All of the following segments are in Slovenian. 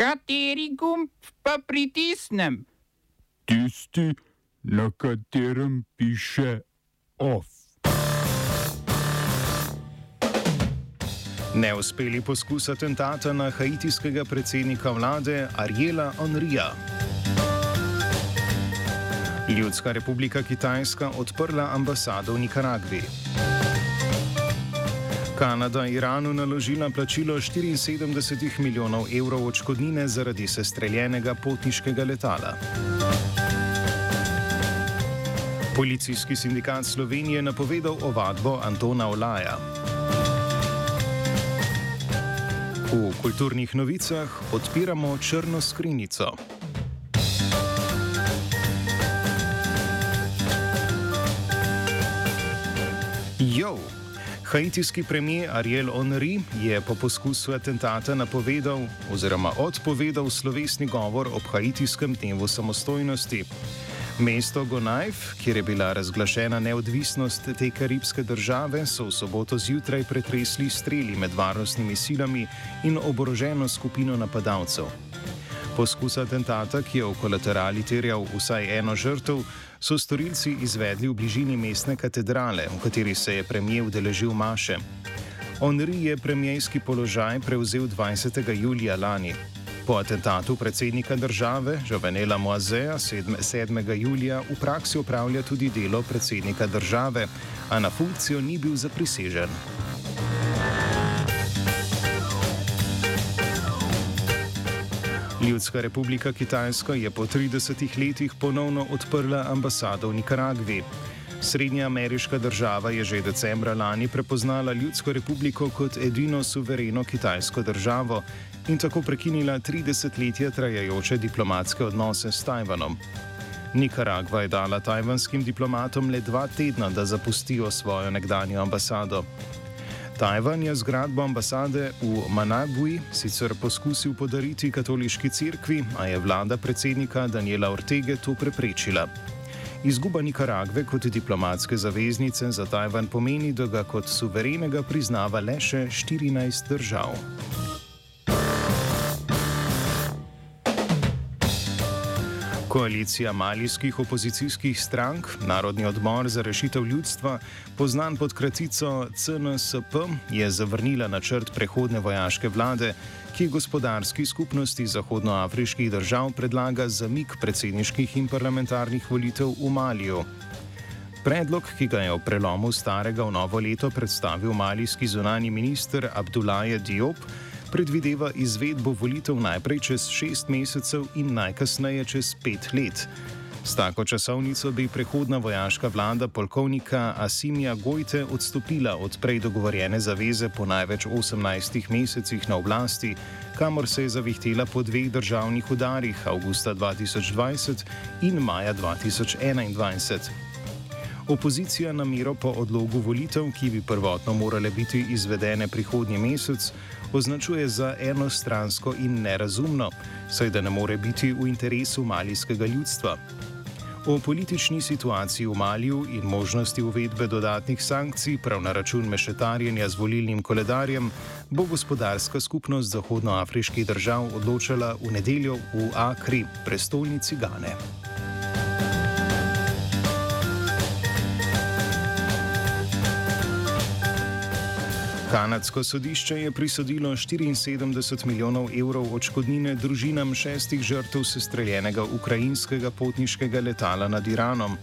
Kateri gumb pa pritisnem? Tisti, na katerem piše OF. Neuspeli poskus atentata na haitijskega predsednika vlade Ariela Henrija. Ljudska republika Kitajska odprla ambasado v Nikaragvi. Kanada Iranu naložila plačilo 74 milijonov evrov odškodnine zaradi sestreljenega potniškega letala. Policijski sindikat Slovenije napovedal ovadbo Antona Olaja. V kulturnih novicah odpiramo črno skrinjico. Jo! Haitijski premijer Ariel Henry je po poskusu atentata napovedal oziroma odpovedal slovesni govor ob haitijskem dnevu samostojnosti. Mesto Gonajf, kjer je bila razglašena neodvisnost te karibske države, so v soboto zjutraj pretresli streli med varnostnimi silami in oboroženo skupino napadalcev. Poskus atentata, ki je v kolaterali terjal vsaj eno žrtev, so storilci izvedli v bližini mestne katedrale, v kateri se je premijer udeležil maše. Henri je premijski položaj prevzel 20. julija lani. Po atentatu predsednika države, Žovenela Moazeja, 7. julija v praksi upravlja tudi delo predsednika države, a na funkcijo ni bil zaprisežen. Ljudska republika Kitajska je po 30 letih ponovno odprla ambasado v Nikaragvi. Srednja ameriška država je že decembra lani prepoznala Ljudsko republiko kot edino suvereno kitajsko državo in tako prekinila 30 letja trajajoče diplomatske odnose s Tajvanom. Nikaragva je dala tajvanskim diplomatom le dva tedna, da zapustijo svojo nekdanjo ambasado. Tajvan je zgradbo ambasade v Managui sicer poskusil podariti katoliški cerkvi, a je vlada predsednika Daniela Ortege to preprečila. Izguba Nikaragve kot diplomatske zaveznice za Tajvan pomeni, da ga kot suverenega priznava le še 14 držav. Koalicija malijskih opozicijskih strank, Narodni odbor za rešitev ljudstva, poznan pod kratico CNSP, je zavrnila načrt prehodne vojaške vlade, ki gospodarski skupnosti zahodnoafriških držav predlaga zamik predsedniških in parlamentarnih volitev v Maliju. Predlog, ki ga je v prelomu starega v novo leto predstavil malijski zunani minister Abdulaje Diop, predvideva izvedbo volitev najprej čez šest mesecev in najkasneje čez pet let. S tako časovnico bi prehodna vojaška vlada polkovnika Asimija Gojte odstopila od prej dogovorjene zaveze po največ 18 mesecih na oblasti, kamor se je zavihtela po dveh državnih udarih avgusta 2020 in maja 2021. Opozicija namero po odlogu volitev, ki bi prvotno morale biti izvedene prihodnji mesec, označuje za enostransko in nerazumno, saj da ne more biti v interesu malijskega ljudstva. O politični situaciji v Maliju in možnosti uvedbe dodatnih sankcij prav na račun mešetarjenja z volilnim koledarjem bo gospodarska skupnost zahodnoafriških držav odločala v nedeljo v Akri, prestolnici Gane. Kanadsko sodišče je prisodilo 74 milijonov evrov odškodnine družinam šestih žrtev sestreljenega ukrajinskega potniškega letala nad Iranom.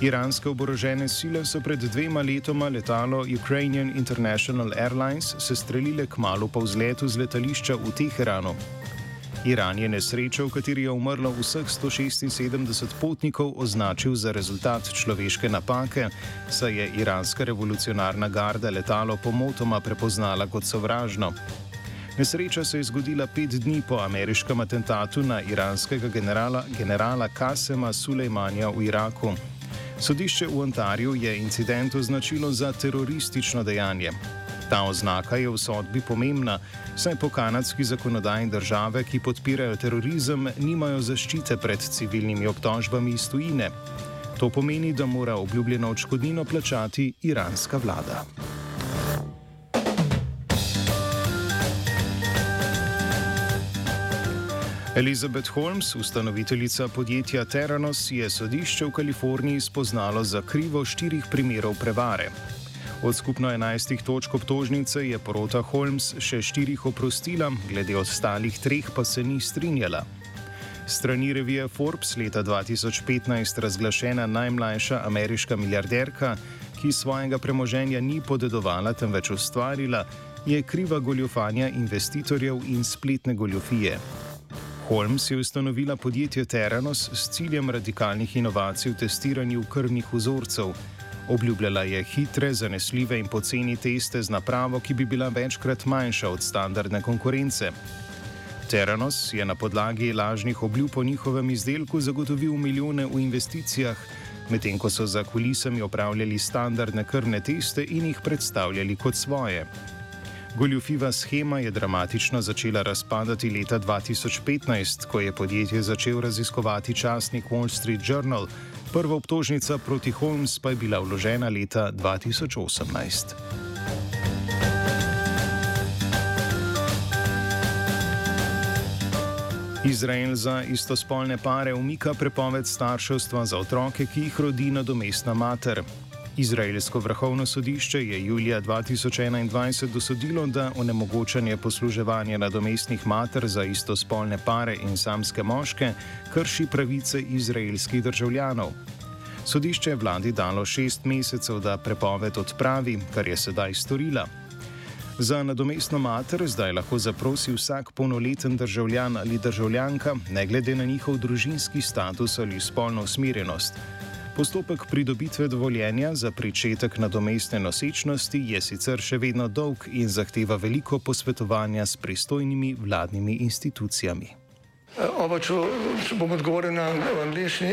Iranske oborožene sile so pred dvema letoma letalo Ukrainian International Airlines sestrelile k malu po vzletu z letališča v Teheranu. Iran je nesrečo, v kateri je umrlo vseh 176 potnikov, označil za rezultat človeške napake, saj je iranska revolucionarna garda letalo pomotoma prepoznala kot sovražno. Nesreča se je zgodila pet dni po ameriškem atentatu na iranskega generala, generala Kasema Sulejmanja v Iraku. Sodišče v Ontariju je incident označilo za teroristično dejanje. Ta oznaka je v sodbi pomembna, saj po kanadski zakonodaji države, ki podpirajo terorizem, nimajo zaščite pred civilnimi obtožbami iz tujine. To pomeni, da mora obljubljeno odškodnino plačati iranska vlada. Elizabeth Holmes, ustanoviteljica podjetja Terranos, je sodišče v Kaliforniji spoznalo za krivo štirih primerov prevare. Od skupno 11 točk obtožnice je porota Holmes še štirih oprostila, glede ostalih treh pa se ni strinjala. Strani revije Forbes leta 2015 razglašena najmlajša ameriška milijarderka, ki svojega premoženja ni podedovala, temveč ustvarila, je kriva goljufanja investitorjev in spletne goljufije. Holmes je ustanovila podjetje Terranos s ciljem radikalnih inovacij v testiranju krvnih vzorcev. Obljubljala je hitre, zanesljive in poceni teste z napravo, ki bi bila večkrat manjša od standardne konkurence. Terranos je na podlagi lažnih obljub o njihovem izdelku zagotovil milijone v investicijah, medtem ko so za kulisami opravljali standardne krvne teste in jih predstavljali kot svoje. Goljufiva schema je dramatično začela razpadati leta 2015, ko je podjetje začel raziskovati časnik Wall Street Journal. Prva obtožnica proti Holmes pa je bila vložena leta 2018. Izrael za istospolne pare umika prepoved starševstva za otroke, ki jih rodi nadomestna mater. Izraelsko vrhovno sodišče je julija 2021 dosodilo, da onemogočanje posluževanja nadomestnih mater za istospolne pare in samske moške krši pravice izraelskih državljanov. Sodišče je vladi dalo šest mesecev, da prepoved odpravi, kar je sedaj storila. Za nadomestno mater zdaj lahko zaprosi vsak polnoleten državljan ali državljanka, ne glede na njihov družinski status ali spolno usmerjenost. Postopek pridobitve dovoljenja za pričetek nadomestne nosečnosti je sicer še vedno dolg in zahteva veliko posvetovanja s pristojnimi vladnimi institucijami. Oba, če, če bom odgovoril na angliški.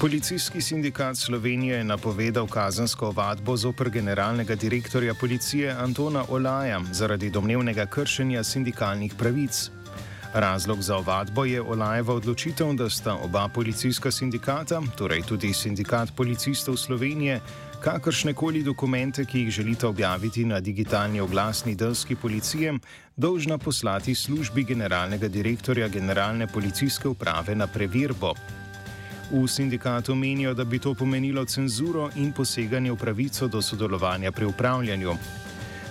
Policijski sindikat Slovenije je napovedal kazensko ovadbo zoper generalnega direktorja policije Antona Olaja zaradi domnevnega kršenja sindikalnih pravic. Razlog za ovadbo je Olajeva odločitev, da sta oba policijska sindikata, torej tudi sindikat policistov Slovenije, kakršne koli dokumente, ki jih želite objaviti na digitalni oglasni deski policije, dolžna poslati službi generalnega direktorja generalne policijske uprave na preverbo. V sindikatu menijo, da bi to pomenilo cenzuro in poseganje v pravico do sodelovanja pri upravljanju.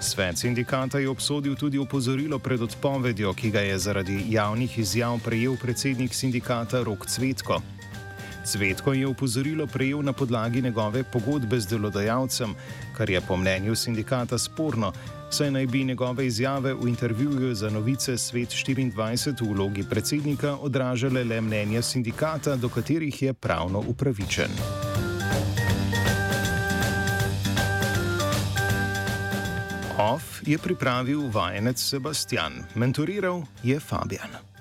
Svet sindikata je obsodil tudi opozorilo pred odpovedjo, ki ga je zaradi javnih izjav prejel predsednik sindikata Rok Cvetko. Cvetko je opozorilo prejel na podlagi njegove pogodbe z delodajalcem, kar je po mnenju sindikata sporno, saj naj bi njegove izjave v intervjuju za novice Svet 24 v vlogi predsednika odražale le mnenja sindikata, do katerih je pravno upravičen. OF je pripravil vajenec Sebastian, mentoriral je Fabian.